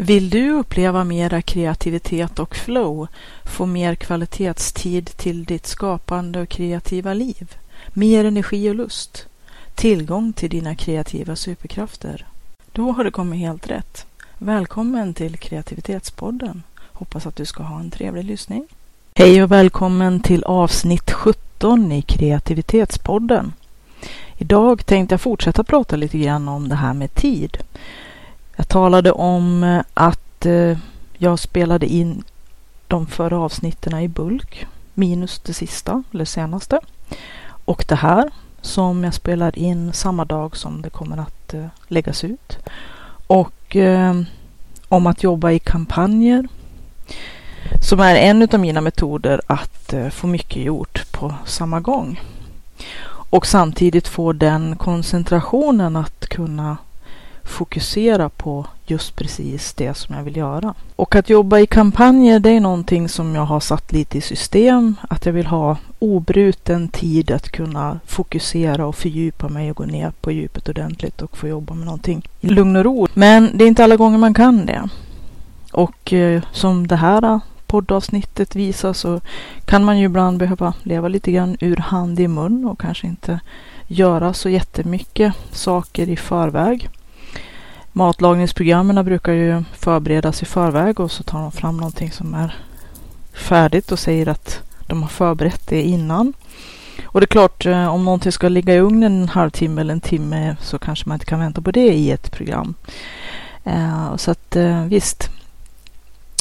Vill du uppleva mera kreativitet och flow, få mer kvalitetstid till ditt skapande och kreativa liv, mer energi och lust, tillgång till dina kreativa superkrafter? Då har du kommit helt rätt. Välkommen till Kreativitetspodden. Hoppas att du ska ha en trevlig lyssning. Hej och välkommen till avsnitt 17 i Kreativitetspodden. Idag tänkte jag fortsätta prata lite grann om det här med tid. Jag talade om eh, att eh, jag spelade in de förra avsnitten i bulk minus det sista eller senaste. Och det här som jag spelar in samma dag som det kommer att eh, läggas ut. Och eh, om att jobba i kampanjer som är en av mina metoder att eh, få mycket gjort på samma gång. Och samtidigt få den koncentrationen att kunna fokusera på just precis det som jag vill göra. Och att jobba i kampanjer, det är någonting som jag har satt lite i system. Att jag vill ha obruten tid att kunna fokusera och fördjupa mig och gå ner på djupet ordentligt och få jobba med någonting i lugn och ro. Men det är inte alla gånger man kan det. Och eh, som det här poddavsnittet visar så kan man ju ibland behöva leva lite grann ur hand i mun och kanske inte göra så jättemycket saker i förväg. Matlagningsprogrammen brukar ju förberedas i förväg och så tar de fram någonting som är färdigt och säger att de har förberett det innan. Och det är klart, eh, om någonting ska ligga i ugnen en halvtimme eller en timme så kanske man inte kan vänta på det i ett program. Eh, så att eh, visst,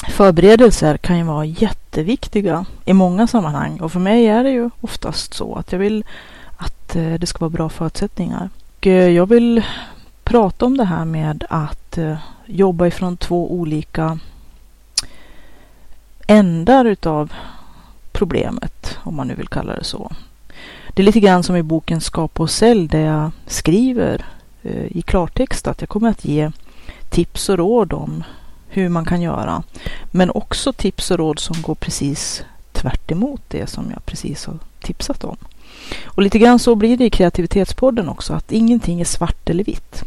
förberedelser kan ju vara jätteviktiga i många sammanhang och för mig är det ju oftast så att jag vill att det ska vara bra förutsättningar. Och jag vill prata om det här med att eh, jobba ifrån två olika ändar utav problemet, om man nu vill kalla det så. Det är lite grann som i boken Skapa och sälj där jag skriver eh, i klartext att jag kommer att ge tips och råd om hur man kan göra. Men också tips och råd som går precis tvärt det som jag precis har tipsat om. Och lite grann så blir det i kreativitetspodden också, att ingenting är svart eller vitt.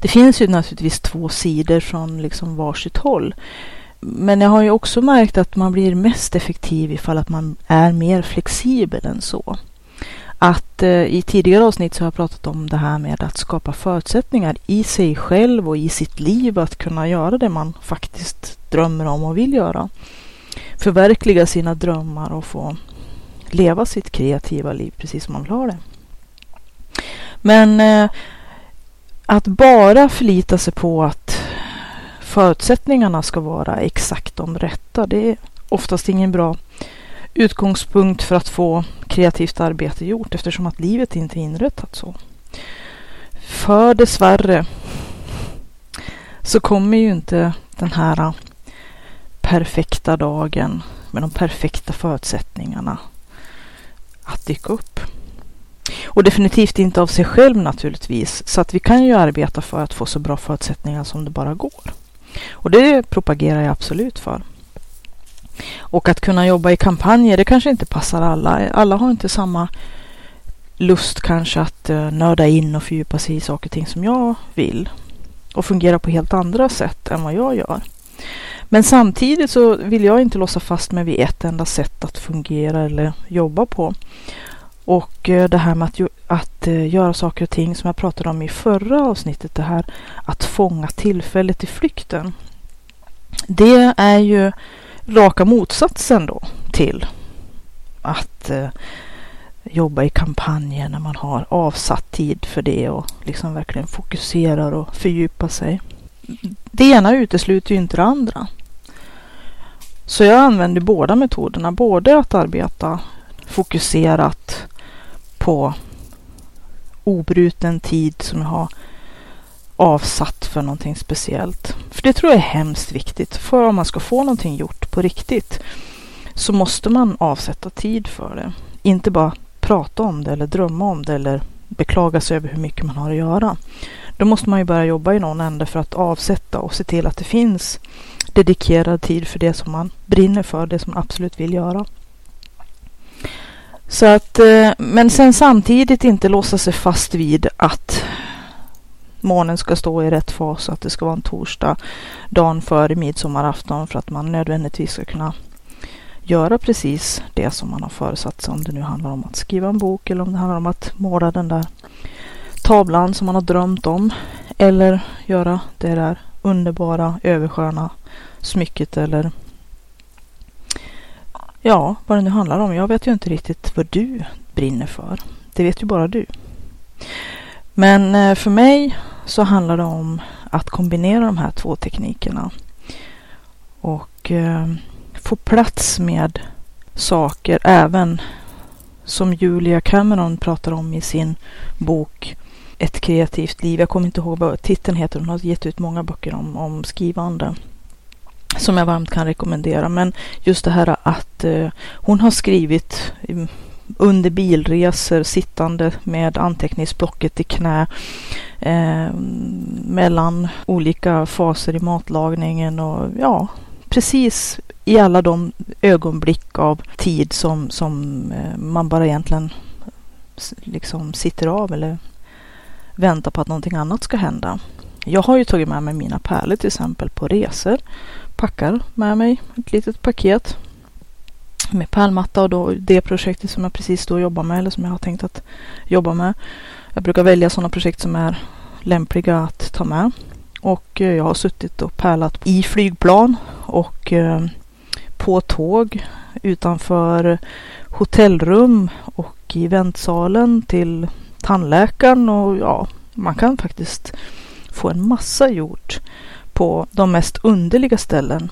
Det finns ju naturligtvis två sidor från liksom varsitt håll. Men jag har ju också märkt att man blir mest effektiv ifall att man är mer flexibel än så. Att eh, i tidigare avsnitt så har jag pratat om det här med att skapa förutsättningar i sig själv och i sitt liv att kunna göra det man faktiskt drömmer om och vill göra. Förverkliga sina drömmar och få leva sitt kreativa liv precis som man vill ha det. Men eh, att bara förlita sig på att förutsättningarna ska vara exakt de rätta, det är oftast ingen bra utgångspunkt för att få kreativt arbete gjort eftersom att livet inte är inrättat så. För dessvärre så kommer ju inte den här perfekta dagen med de perfekta förutsättningarna att dyka upp. Och definitivt inte av sig själv naturligtvis. Så att vi kan ju arbeta för att få så bra förutsättningar som det bara går. Och det propagerar jag absolut för. Och att kunna jobba i kampanjer, det kanske inte passar alla. Alla har inte samma lust kanske att eh, nörda in och fördjupa sig i saker och ting som jag vill. Och fungera på helt andra sätt än vad jag gör. Men samtidigt så vill jag inte låsa fast mig vid ett enda sätt att fungera eller jobba på. Och eh, det här med att, att eh, göra saker och ting som jag pratade om i förra avsnittet, det här att fånga tillfället i flykten. Det är ju raka motsatsen då till att eh, jobba i kampanjer när man har avsatt tid för det och liksom verkligen fokuserar och fördjupar sig. Det ena utesluter ju inte det andra. Så jag använder båda metoderna, både att arbeta fokuserat på obruten tid som jag har avsatt för någonting speciellt. För det tror jag är hemskt viktigt för om man ska få någonting gjort på riktigt. så måste man avsätta tid för det. Inte bara prata om det eller drömma om det eller beklaga sig över hur mycket man har att göra. Då måste man ju börja jobba i någon ände för att avsätta och se till att det finns dedikerad tid för det som man brinner för, det som man absolut vill göra. Så att, eh, men sen samtidigt inte låsa sig fast vid att månen ska stå i rätt fas, och att det ska vara en torsdag dagen före midsommarafton för att man nödvändigtvis ska kunna göra precis det som man har föresatt sig. Om det nu handlar om att skriva en bok eller om det handlar om att måla den där tavlan som man har drömt om. Eller göra det där underbara, översköna smycket eller ja, vad det nu handlar om. Jag vet ju inte riktigt vad du brinner för. Det vet ju bara du. Men eh, för mig så handlar det om att kombinera de här två teknikerna och eh, få plats med saker även som Julia Cameron pratar om i sin bok Ett kreativt liv. Jag kommer inte ihåg vad titeln heter. Hon har gett ut många böcker om, om skrivande som jag varmt kan rekommendera. Men just det här att eh, hon har skrivit mm, under bilresor sittande med anteckningsblocket i knä eh, mellan olika faser i matlagningen och ja, precis i alla de ögonblick av tid som, som eh, man bara egentligen liksom sitter av eller väntar på att någonting annat ska hända. Jag har ju tagit med mig mina pärlor till exempel på resor. Packar med mig ett litet paket med pärlmatta och då det projektet som jag precis då jobbar med eller som jag har tänkt att jobba med. Jag brukar välja sådana projekt som är lämpliga att ta med. Och eh, jag har suttit och pärlat i flygplan och eh, på tåg utanför hotellrum och i väntsalen till tandläkaren och ja, man kan faktiskt få en massa gjort på de mest underliga ställen.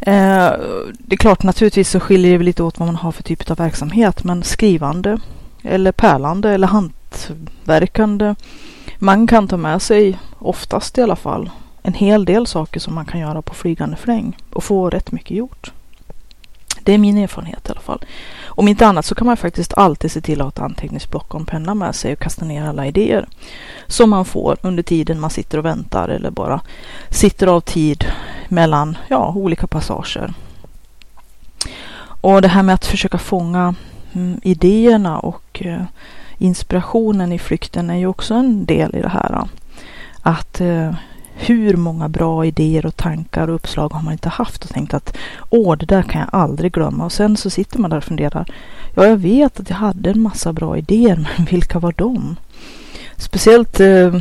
Eh, det är klart, naturligtvis så skiljer det lite åt vad man har för typ av verksamhet, men skrivande eller pärlande eller hantverkande. Man kan ta med sig, oftast i alla fall, en hel del saker som man kan göra på flygande fläng och få rätt mycket gjort. Det är min erfarenhet i alla fall. Om inte annat så kan man faktiskt alltid se till att ha ett anteckningsblock och en penna med sig och kasta ner alla idéer som man får under tiden man sitter och väntar eller bara sitter av tid mellan ja, olika passager. Och det här med att försöka fånga mm, idéerna och eh, inspirationen i flykten är ju också en del i det här. Att eh, hur många bra idéer och tankar och uppslag har man inte haft och tänkt att åh, det där kan jag aldrig glömma. Och sen så sitter man där och funderar. Ja, jag vet att jag hade en massa bra idéer, men vilka var de? Speciellt eh,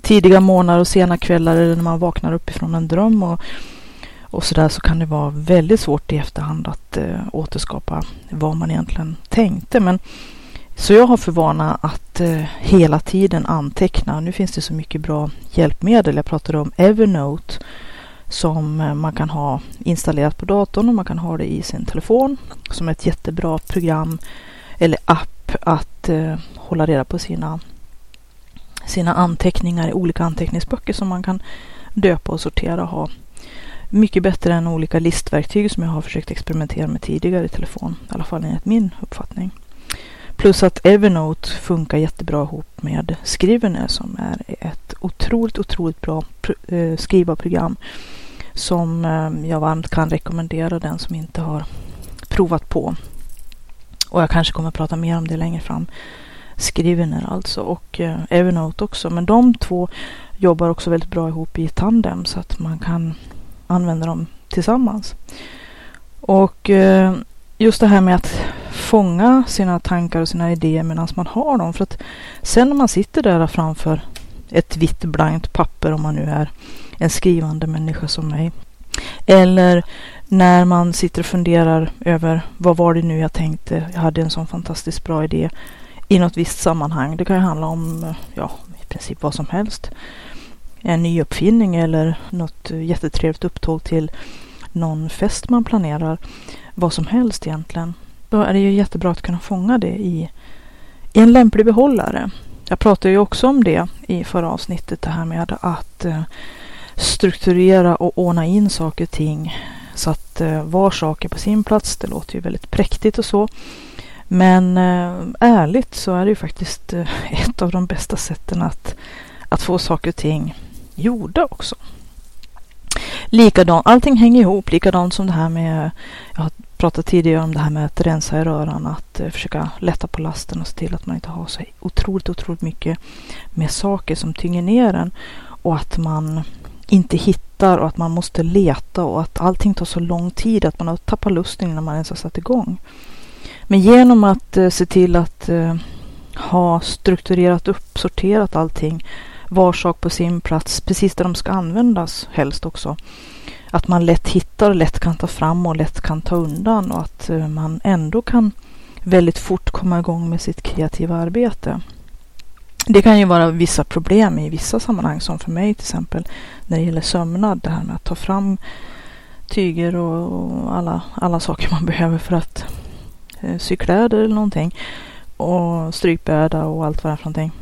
tidiga morgnar och sena kvällar eller när man vaknar uppifrån en dröm och, och så där så kan det vara väldigt svårt i efterhand att eh, återskapa vad man egentligen tänkte. Men så jag har för vana att eh, hela tiden anteckna. Nu finns det så mycket bra hjälpmedel. Jag pratade om Evernote som eh, man kan ha installerat på datorn och man kan ha det i sin telefon som ett jättebra program eller app att eh, hålla reda på sina, sina anteckningar i olika anteckningsböcker som man kan döpa och sortera och ha. Mycket bättre än olika listverktyg som jag har försökt experimentera med tidigare i telefon. I alla fall enligt min uppfattning. Plus att Evernote funkar jättebra ihop med Scrivener som är ett otroligt, otroligt bra eh, skrivarprogram som eh, jag varmt kan rekommendera den som inte har provat på. Och jag kanske kommer att prata mer om det längre fram. Scrivener alltså och eh, Evernote också. Men de två jobbar också väldigt bra ihop i tandem så att man kan använda dem tillsammans. Och just det här med att fånga sina tankar och sina idéer medan man har dem. För att sen när man sitter där framför ett vitt blankt papper om man nu är en skrivande människa som mig. Eller när man sitter och funderar över vad var det nu jag tänkte. Jag hade en sån fantastiskt bra idé i något visst sammanhang. Det kan ju handla om ja, i princip vad som helst. En ny uppfinning eller något jättetrevligt upptåg till någon fest man planerar. Vad som helst egentligen. Då är det ju jättebra att kunna fånga det i, i en lämplig behållare. Jag pratade ju också om det i förra avsnittet, det här med att eh, strukturera och ordna in saker och ting Så att var var saker på sin plats, det låter ju väldigt präktigt och så. Men eh, ärligt så är det ju faktiskt eh, ett av de bästa sätten att, att få saker och ting gjorda också. Likadant, allting hänger ihop, likadant som det här med, jag har pratade tidigare om det här med att rensa i röran, att eh, försöka lätta på lasten och se till att man inte har så otroligt, otroligt mycket med saker som tynger ner en och att man inte hittar och att man måste leta och att allting tar så lång tid att man har tappat lusten innan man ens har satt igång. Men genom att eh, se till att eh, ha strukturerat upp, sorterat allting, var sak på sin plats, precis där de ska användas helst också. Att man lätt hittar, lätt kan ta fram och lätt kan ta undan och att eh, man ändå kan väldigt fort komma igång med sitt kreativa arbete. Det kan ju vara vissa problem i vissa sammanhang som för mig till exempel när det gäller sömnad. Det här med att ta fram tyger och alla, alla saker man behöver för att eh, sy kläder eller någonting. Och strykbräda och allt vad det är för någonting.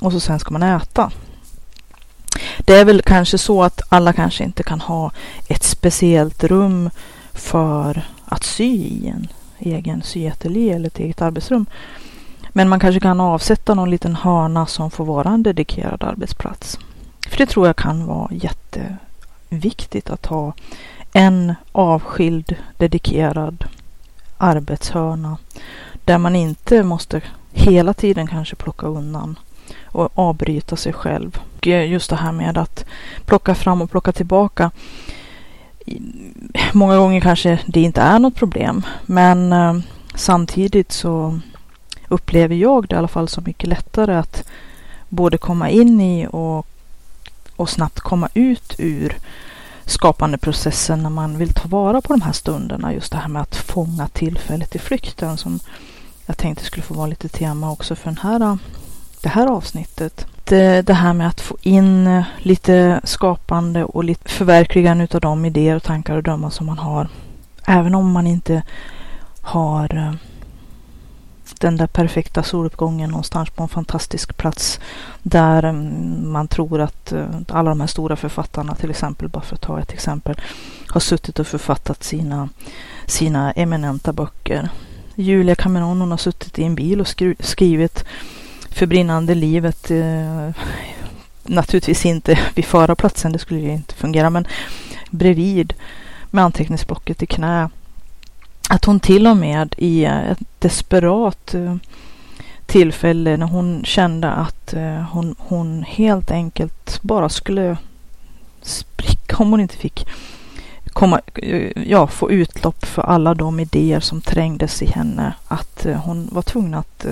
Och så sen ska man äta. Det är väl kanske så att alla kanske inte kan ha ett speciellt rum för att sy i en egen syateljé eller ett eget arbetsrum. Men man kanske kan avsätta någon liten hörna som får vara en dedikerad arbetsplats. För det tror jag kan vara jätteviktigt att ha en avskild dedikerad arbetshörna där man inte måste hela tiden kanske plocka undan och avbryta sig själv. Just det här med att plocka fram och plocka tillbaka. Många gånger kanske det inte är något problem, men eh, samtidigt så upplever jag det i alla fall så mycket lättare att både komma in i och, och snabbt komma ut ur skapandeprocessen när man vill ta vara på de här stunderna. Just det här med att fånga tillfället i flykten som jag tänkte skulle få vara lite tema också för den här, eh, det här avsnittet. Det, det här med att få in eh, lite skapande och lite förverkligande av de idéer och tankar och drömmar som man har. Även om man inte har eh, den där perfekta soluppgången någonstans på en fantastisk plats där mm, man tror att eh, alla de här stora författarna till exempel, bara för att ta ett exempel, har suttit och författat sina, sina eminenta böcker. Julia Cameron hon har suttit i en bil och skrivit för brinnande livet. Eh, naturligtvis inte vid förarplatsen, det skulle ju inte fungera, men bredvid med anteckningsblocket i knä att hon till och med i ett desperat eh, tillfälle när hon kände att eh, hon, hon helt enkelt bara skulle spricka om hon inte fick komma, eh, ja, få utlopp för alla de idéer som trängdes i henne. Att hon var tvungen att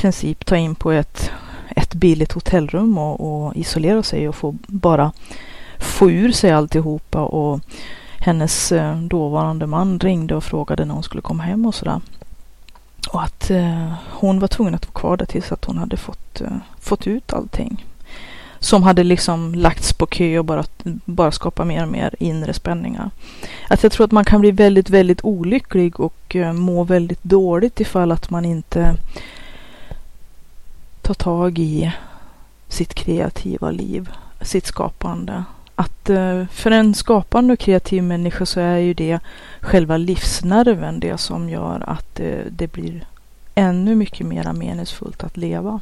princip ta in på ett, ett billigt hotellrum och, och isolera sig och få bara få ur sig alltihopa och hennes eh, dåvarande man ringde och frågade när hon skulle komma hem och sådär. Och att eh, hon var tvungen att vara kvar där tills att hon hade fått, eh, fått ut allting. Som hade liksom lagts på kö och bara, bara skapat mer och mer inre spänningar. Att jag tror att man kan bli väldigt, väldigt olycklig och eh, må väldigt dåligt ifall att man inte ta tag i sitt kreativa liv, sitt skapande att eh, för en skapande och kreativ människa så är ju det själva livsnerven det som gör att eh, det blir ännu mycket mer meningsfullt att leva.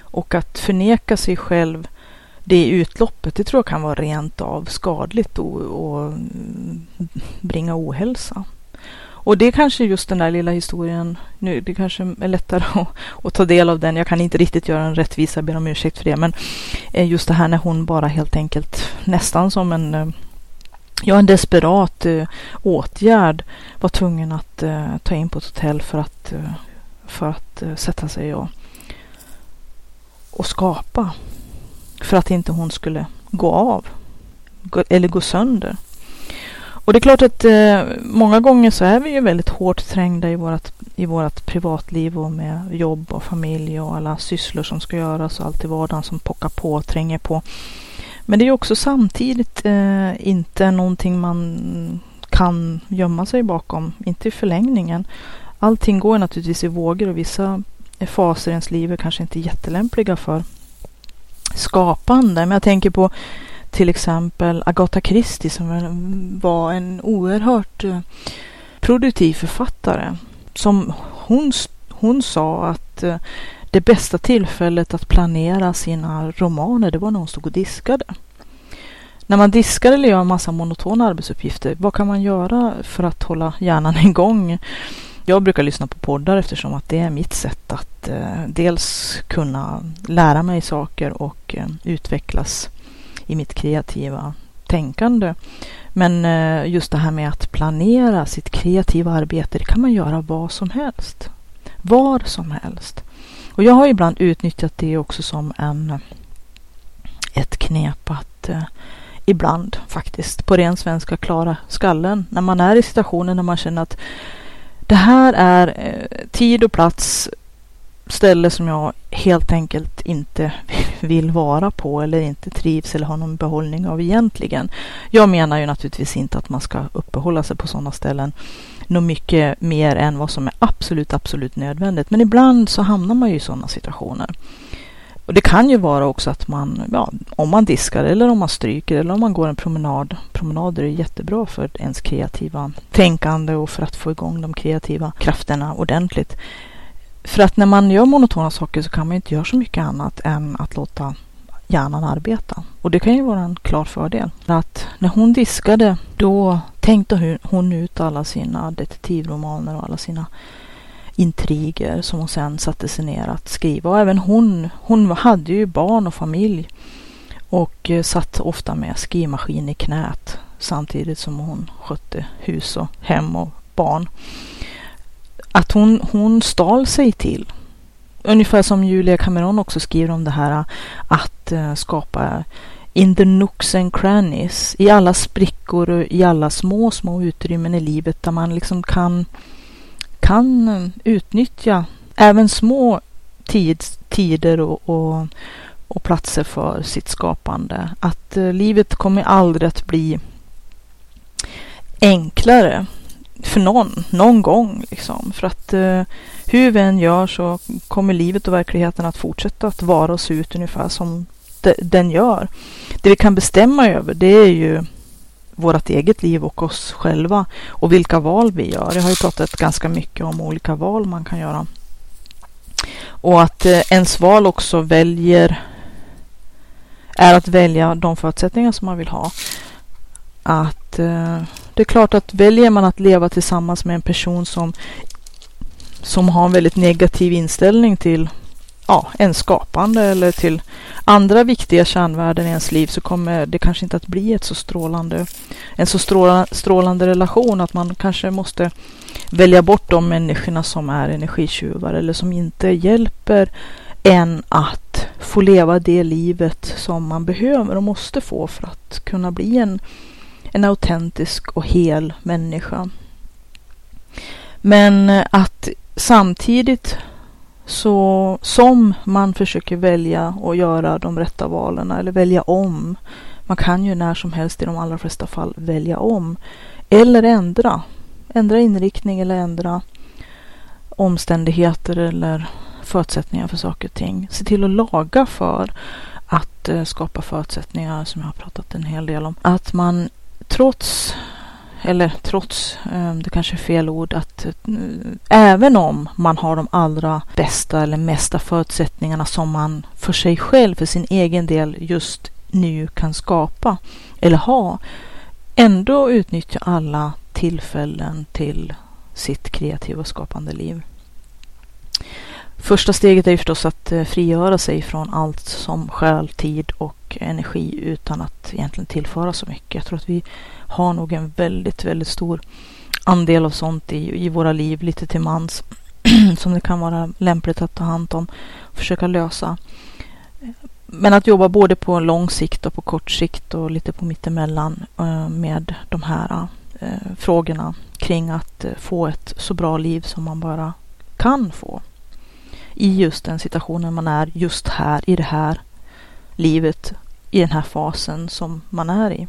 Och att förneka sig själv det utloppet, det tror jag kan vara rent av skadligt och, och mm, bringa ohälsa. Och det är kanske just den där lilla historien, nu, det kanske är lättare att, att, ta del av den. Jag kan inte riktigt göra en rättvisa, jag ber om ursäkt för det. Men eh, just det här när hon bara helt enkelt nästan som en eh, Ja, en desperat eh, åtgärd var tvungen att eh, ta in på ett hotell för att, eh, för att eh, sätta sig och, och skapa. För att inte hon skulle gå av gå, eller gå sönder. Och det är klart att eh, många gånger så är vi ju väldigt hårt trängda i vårt, i vårat privatliv och med jobb och familj och alla sysslor som ska göras och allt i vardagen som pockar på och tränger på. Men det är också samtidigt eh, inte någonting man kan gömma sig bakom, inte i förlängningen. Allting går naturligtvis i vågor och vissa faser i ens liv är kanske inte jättelämpliga för skapande. Men jag tänker på till exempel Agatha Christie som var en oerhört eh, produktiv författare. Som hon, hon sa att eh, det bästa tillfället att planera sina romaner det var när hon stod och diskade. När man diskar eller gör en massa monotona arbetsuppgifter, vad kan man göra för att hålla hjärnan igång? Jag brukar lyssna på poddar eftersom att det är mitt sätt att eh, dels kunna lära mig saker och eh, utvecklas i mitt kreativa tänkande. Men eh, just det här med att planera sitt kreativa arbete, det kan man göra vad som helst. Var som helst. Och jag har ibland utnyttjat det också som en, ett knep att eh, ibland faktiskt på ren svenska klara skallen. När man är i situationen när man känner att det här är eh, tid och plats, ställe som jag helt enkelt inte vill vara på eller inte trivs eller har någon behållning av egentligen. Jag menar ju naturligtvis inte att man ska uppehålla sig på sådana ställen Något mycket mer än vad som är absolut, absolut nödvändigt. Men ibland så hamnar man ju i sådana situationer. Och det kan ju vara också att man, ja, om man diskar eller om man stryker eller om man går en promenad. Promenader är jättebra för ens kreativa tänkande och för att få igång de kreativa krafterna ordentligt. För att när man gör monotona saker så kan man inte göra så mycket annat än att låta hjärnan arbeta. Och det kan ju vara en klar fördel. Att när hon diskade då tänkte hon ut alla sina detektivromaner och alla sina intriger som hon sen satte sig ner att skriva. Och även hon, hon hade ju barn och familj och eh, satt ofta med skrivmaskin i knät samtidigt som hon skötte hus och hem och barn. Att hon, hon stal sig till, ungefär som Julia Cameron också skriver om det här, äh, att äh, skapa in the nooks and crannies, i alla sprickor och i alla små, små utrymmen i livet där man liksom kan kan äh, utnyttja även små tids, tider och, och, och, platser för sitt skapande. Att livet kommer aldrig att bli enklare för någon, någon gång. Liksom. För att eh, hur vi än gör så kommer livet och verkligheten att fortsätta att vara och se ut ungefär som de, den gör. Det vi kan bestämma över det är ju vårt eget liv och oss själva och vilka val vi gör. Jag har ju pratat ganska mycket om olika val man kan göra. Och att eh, ens val också väljer är att välja de förutsättningar som man vill ha. Att eh, det är klart att väljer man att leva tillsammans med en person som som har en väldigt negativ inställning till ja, en skapande eller till andra viktiga kärnvärden i ens liv så kommer det kanske inte att bli ett så strålande, en så stråla, strålande relation att man kanske måste välja bort de människorna som är energitjuvar eller som inte hjälper en att få leva det livet som man behöver och måste få för att kunna bli en, en autentisk och hel människa. Men eh, att samtidigt så som man försöker välja och göra de rätta valen eller välja om. Man kan ju när som helst i de allra flesta fall välja om. Eller ändra. Ändra inriktning eller ändra omständigheter eller förutsättningar för saker och ting. Se till att laga för att eh, skapa förutsättningar som jag har pratat en hel del om. Att man trots eller trots, eh, det kanske är fel ord, att eh, även om man har de allra bästa eller mesta förutsättningarna som man för sig själv, för sin egen del just nu kan skapa eller ha, ändå utnyttja alla tillfällen till sitt kreativa och skapande liv. Första steget är förstås att eh, frigöra sig från allt som stjäl tid och energi utan att egentligen tillföra så mycket. Jag tror att vi har nog en väldigt, väldigt stor andel av sånt i, i våra liv lite till mans som det kan vara lämpligt att ta hand om och försöka lösa. Men att jobba både på lång sikt och på kort sikt och lite på mittemellan eh, med de här eh, frågorna kring att få ett så bra liv som man bara kan få i just den situationen man är just här i det här livet, i den här fasen som man är i.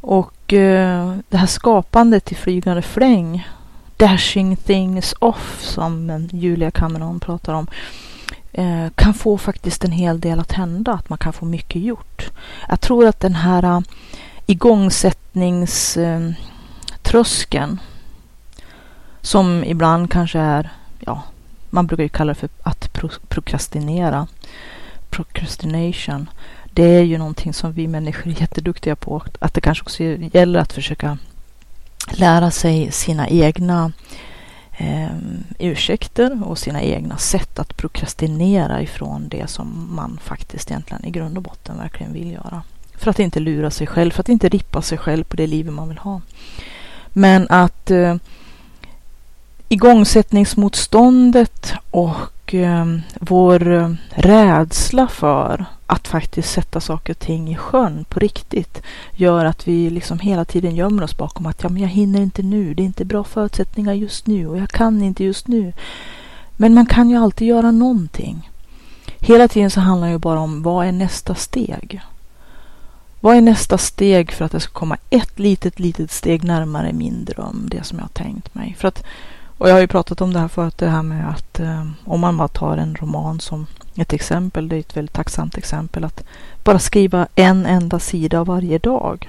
Och eh, det här skapandet i flygande fläng, dashing things off som Julia Cameron pratar om. eh, kan få faktiskt en hel del att hända, att man kan få mycket gjort. Jag tror att den här uh, igångsättningströskeln uh, som ibland kanske är, ja, man brukar ju kalla det för att pro prokrastinera, procrastination. Det är ju någonting som vi människor är jätteduktiga på. Att det kanske också gäller att försöka lära sig sina egna eh, ursäkter och sina egna sätt att prokrastinera ifrån det som man faktiskt egentligen i grund och botten verkligen vill göra. För att inte lura sig själv, för att inte rippa sig själv på det livet man vill ha. Men att eh, igångsättningsmotståndet och eh, vår ehm, rädsla för att faktiskt sätta saker och ting i sjön på riktigt gör att vi liksom hela tiden gömmer oss bakom att ja, men jag hinner inte nu, det är inte bra förutsättningar just nu och jag kan inte just nu. Men man kan ju alltid göra någonting. Hela tiden så handlar det ju bara om vad är nästa steg? Vad är nästa steg för att jag ska komma ett litet, litet steg närmare min dröm, det som jag har tänkt mig? För att, och jag har ju pratat om det här förut, det här med att eh, om man bara tar en roman som ett exempel, det är ett väldigt tacksamt exempel, att bara skriva en enda sida varje dag.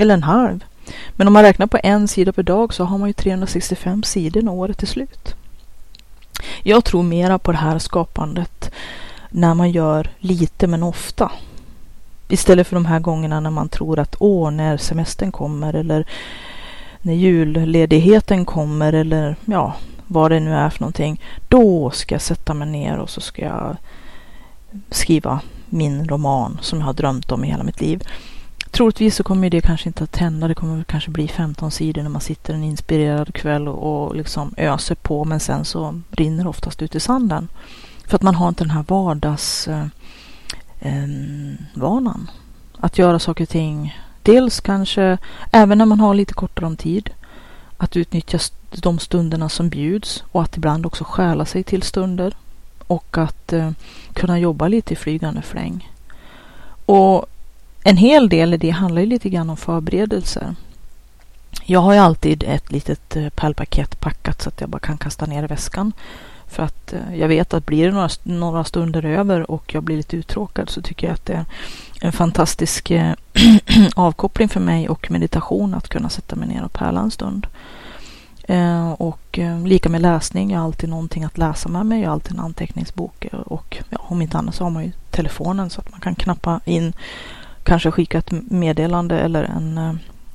Eller en halv. Men om man räknar på en sida per dag så har man ju 365 sidor när året är slut. Jag tror mera på det här skapandet när man gör lite men ofta. Istället för de här gångerna när man tror att åh, när semestern kommer eller när julledigheten kommer eller ja, vad det nu är för någonting. Då ska jag sätta mig ner och så ska jag skriva min roman som jag har drömt om i hela mitt liv. Troligtvis så kommer det kanske inte att hända. Det kommer kanske bli 15 sidor när man sitter en inspirerad kväll och, och liksom öser på. Men sen så rinner det oftast ut i sanden. För att man har inte den här vardagsvanan. Eh, ehm, att göra saker och ting. Dels kanske även när man har lite kortare om tid. Att utnyttja de stunderna som bjuds och att ibland också stjäla sig till stunder och att eh, kunna jobba lite i flygande fläng. Och en hel del i det handlar ju lite grann om förberedelser. Jag har ju alltid ett litet eh, pärlpaket packat så att jag bara kan kasta ner i väskan. För att eh, jag vet att blir det några, några stunder över och jag blir lite uttråkad så tycker jag att det en fantastisk eh, avkoppling för mig och meditation att kunna sätta mig ner och pärla en stund. Eh, och eh, lika med läsning, jag har alltid någonting att läsa med mig. Jag har alltid en anteckningsbok och ja, om inte annat så har man ju telefonen så att man kan knappa in, kanske skicka ett meddelande eller en,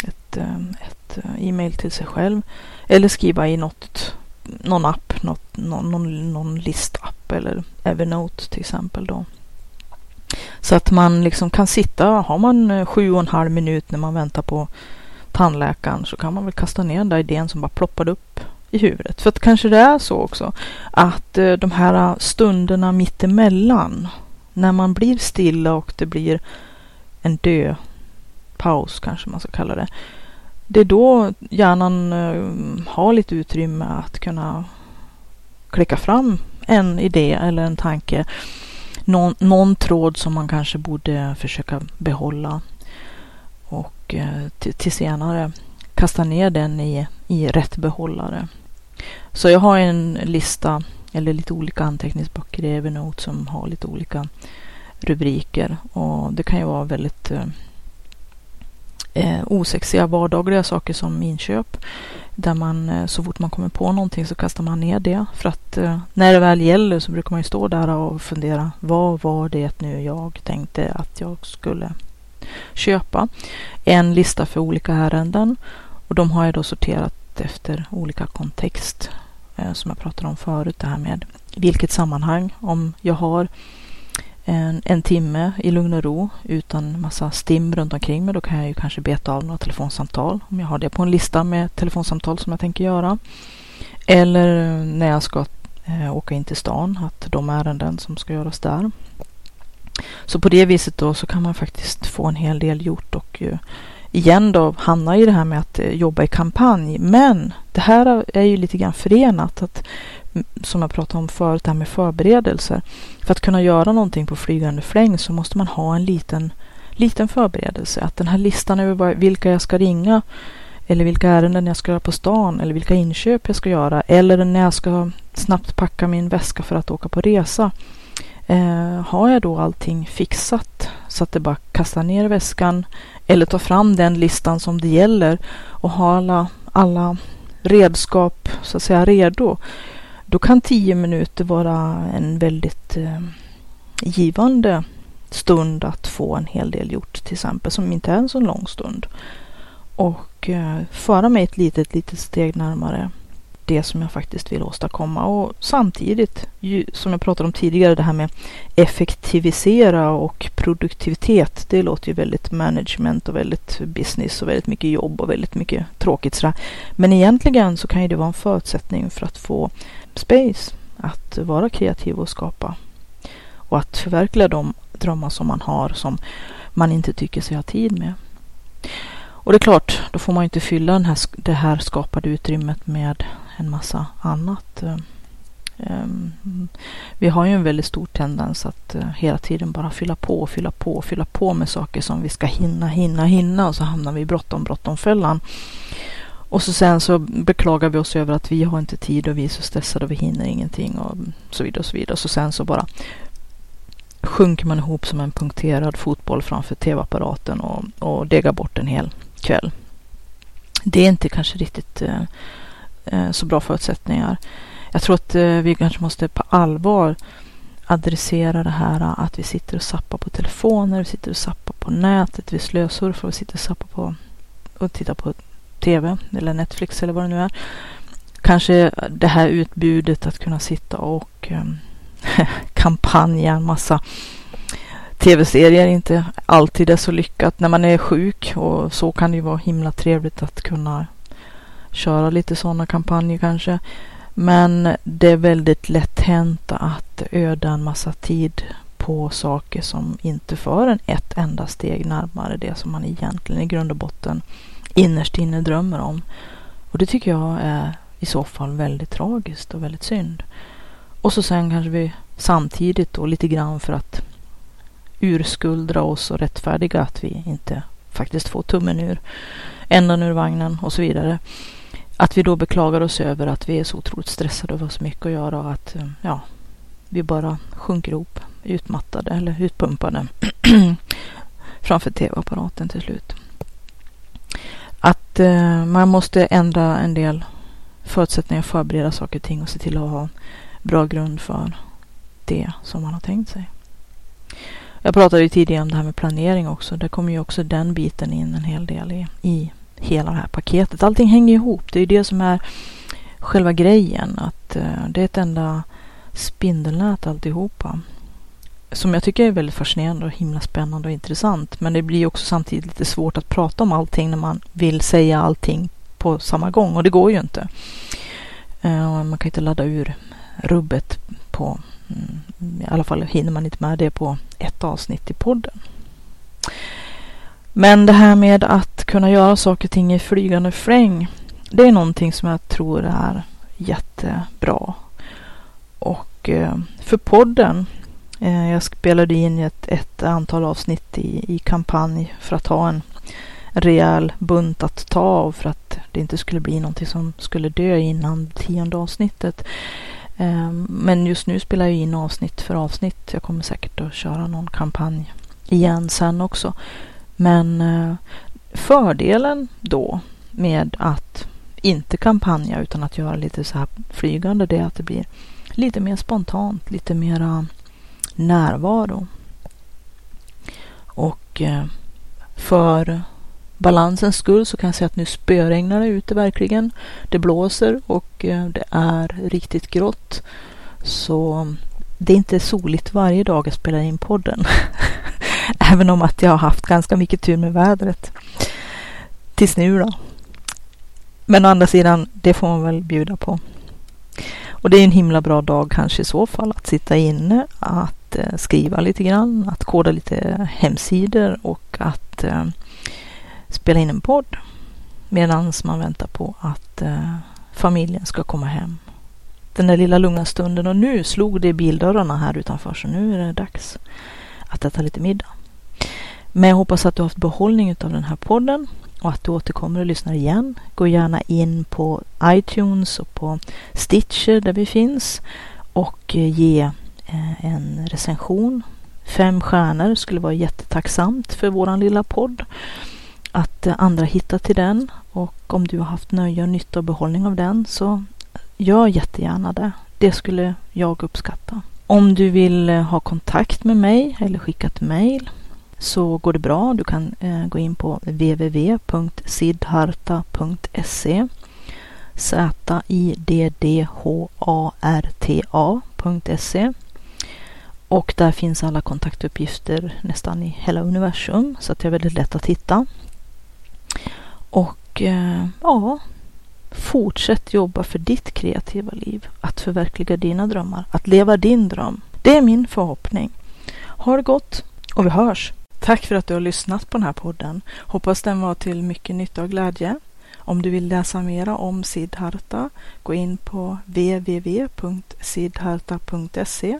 ett, ett e-mail till sig själv. Eller skriva i något, någon app, något, någon, någon, någon listapp eller Evernote till exempel då. Så att man liksom kan sitta, har man eh, sju och en halv minut när man väntar på tandläkaren så kan man väl kasta ner den där idén som bara ploppade upp i huvudet. För att kanske det är så också att eh, de här stunderna mittemellan när man blir stilla och det blir en dö paus kanske man ska kalla det. Det är då hjärnan eh, har lite utrymme att kunna klicka fram en idé eller en tanke. Någon, någon tråd som man kanske borde försöka behålla och eh, till, till senare kasta ner den i, i rätt behållare. Så jag har en lista eller lite olika anteckningsböcker i Evernote som har lite olika rubriker och det kan ju vara väldigt eh, eh, osexiga vardagliga saker som inköp där man eh, så fort man kommer på någonting så kastar man ner det för att eh, när det väl gäller så brukar man ju stå där och fundera vad var det nu jag tänkte att jag skulle köpa en lista för olika ärenden och de har jag då sorterat efter olika kontext eh, som jag pratade om förut. Det här med vilket sammanhang. Om jag har en, en timme i lugn och ro utan massa stim runt omkring mig. Då kan jag ju kanske beta av några telefonsamtal om jag har det på en lista med telefonsamtal som jag tänker göra. Eller eh, när jag ska eh, åka in till stan, att de ärenden som ska göras där. Så på det viset då så kan man faktiskt få en hel del gjort och ju, igen då hamna i det här med att eh, jobba i kampanj. Men det här är ju lite grann förenat att som jag pratade om förut, det här med förberedelser. För att kunna göra någonting på flygande fläng så måste man ha en liten, liten förberedelse. Att den här listan över vilka jag ska ringa eller vilka ärenden jag ska göra på stan eller vilka inköp jag ska göra eller när jag ska snabbt packa min väska för att åka på resa Eh, har jag då allting fixat så att det bara kastar ner väskan eller tar fram den listan som det gäller och har alla, alla redskap så att säga redo. Då kan tio minuter vara en väldigt eh, givande stund att få en hel del gjort till exempel som inte är en så lång stund. Och eh, föra mig ett litet, litet steg närmare det som jag faktiskt vill åstadkomma. Och samtidigt, ju, som jag pratade om tidigare, det här med effektivisera och produktivitet. Det låter ju väldigt management och väldigt business och väldigt mycket jobb och väldigt mycket tråkigt sådär. Men egentligen så kan ju det vara en förutsättning för att få space, att vara kreativ och skapa. Och att förverkliga de drömmar som man har som man inte tycker sig ha tid med. Och det är klart, då får man inte fylla den här, det här skapade utrymmet med en massa annat. Ehm, vi har ju en väldigt stor tendens att eh, hela tiden bara fylla på, fylla på, fylla på med saker som vi ska hinna, hinna, hinna och så hamnar vi i bråttom, bråttom fällan. Och så sen så beklagar vi oss över att vi har inte tid och vi är så stressade och vi hinner ingenting och så vidare och så vidare. Och så sen så bara sjunker man ihop som en punkterad fotboll framför tv-apparaten och, och degar bort en hel kväll. Det är inte kanske riktigt eh, eh, så bra förutsättningar. Jag tror att eh, vi kanske måste på allvar adressera det här att vi sitter och sappar på telefoner, vi sitter och sappar på nätet, vi slösurfar vi sitter och sappar på och tittar på TV eller Netflix eller vad det nu är. Kanske det här utbudet att kunna sitta och ehm, kampanja en massa tv-serier inte alltid är så lyckat när man är sjuk och så kan det ju vara himla trevligt att kunna köra lite sådana kampanjer kanske. Men det är väldigt lätt hänt att öda en massa tid på saker som inte för en ett enda steg närmare det som man egentligen i grund och botten innerst inne drömmer om. Och det tycker jag är i så fall väldigt tragiskt och väldigt synd. Och så sen kanske vi samtidigt då lite grann för att urskuldra oss och rättfärdiga att vi inte faktiskt får tummen ur ändan ur vagnen och så vidare. Att vi då beklagar oss över att vi är så otroligt stressade och har så mycket att göra och att eh, ja, vi bara sjunker ihop utmattade eller utpumpade framför tv-apparaten till slut. Att eh, man måste ändra en del förutsättningar, förbereda saker och ting och se till att ha bra grund för det som man har tänkt sig. Jag pratade ju tidigare om det här med planering också. Där kommer ju också den biten in en hel del i, i hela det här paketet. Allting hänger ihop. Det är ju det som är själva grejen. Att eh, det är ett enda spindelnät alltihopa. Som jag tycker är väldigt fascinerande och himla spännande och intressant. Men det blir också samtidigt lite svårt att prata om allting när man vill säga allting på samma gång. Och det går ju inte. Eh, man kan inte ladda ur rubbet på mm, I alla fall hinner man inte med det på ett avsnitt i podden. Men det här med att kunna göra saker och ting i flygande fläng. Det är någonting som jag tror är jättebra. Och eh, för podden. Eh, jag spelade in ett, ett antal avsnitt i, i kampanj för att ha en rejäl bunt att ta av för att det inte skulle bli någonting som skulle dö innan tionde avsnittet. Ehm, men just nu spelar jag in avsnitt för avsnitt. Jag kommer säkert att köra någon kampanj igen sen också. Men eh, fördelen då med att inte kampanja utan att göra lite så här flygande det är att det blir lite mer spontant, lite mera närvaro. Och eh, för balansens skull så kan jag säga att nu spöregnar det ute verkligen. Det blåser och eh, det är riktigt grått. Så det är inte soligt varje dag jag spelar in podden. Även om att jag har haft ganska mycket tur med vädret. Tills nu då. Men å andra sidan, det får man väl bjuda på. Och det är en himla bra dag kanske i så fall att sitta inne, att Eh, skriva lite grann, att koda lite hemsidor och att eh, spela in en podd medan man väntar på att eh, familjen ska komma hem. Den där lilla lugna stunden och nu slog det i bildörrarna här utanför så nu är det dags att äta lite middag. Men jag hoppas att du har haft behållning av den här podden och att du återkommer och lyssnar igen. Gå gärna in på iTunes och på Stitcher där vi finns och ge Eh, en recension. Fem stjärnor skulle vara jättetacksamt för våran lilla podd. Att eh, andra hittar till den och om du har haft nöje och nytta och behållning av den så gör jättegärna det. Det skulle jag uppskatta. Om du vill eh, ha kontakt med mig eller skicka ett mejl så går det bra. Du kan gå in på www.sidharta.se Z-I-D-D-H-A-R-T-A.se och där finns alla kontaktuppgifter nästan i hela universum så att det är väldigt lätt att hitta. Och eh, ja, fortsätt jobba för ditt kreativa liv, att förverkliga dina drömmar, att leva din dröm. Det är min förhoppning. Ha det gott och vi hörs! Tack för att du har lyssnat på den här podden. Hoppas den var till mycket nytta och glädje. Om du vill läsa mera om Siddharta, gå in på www.siddharta.se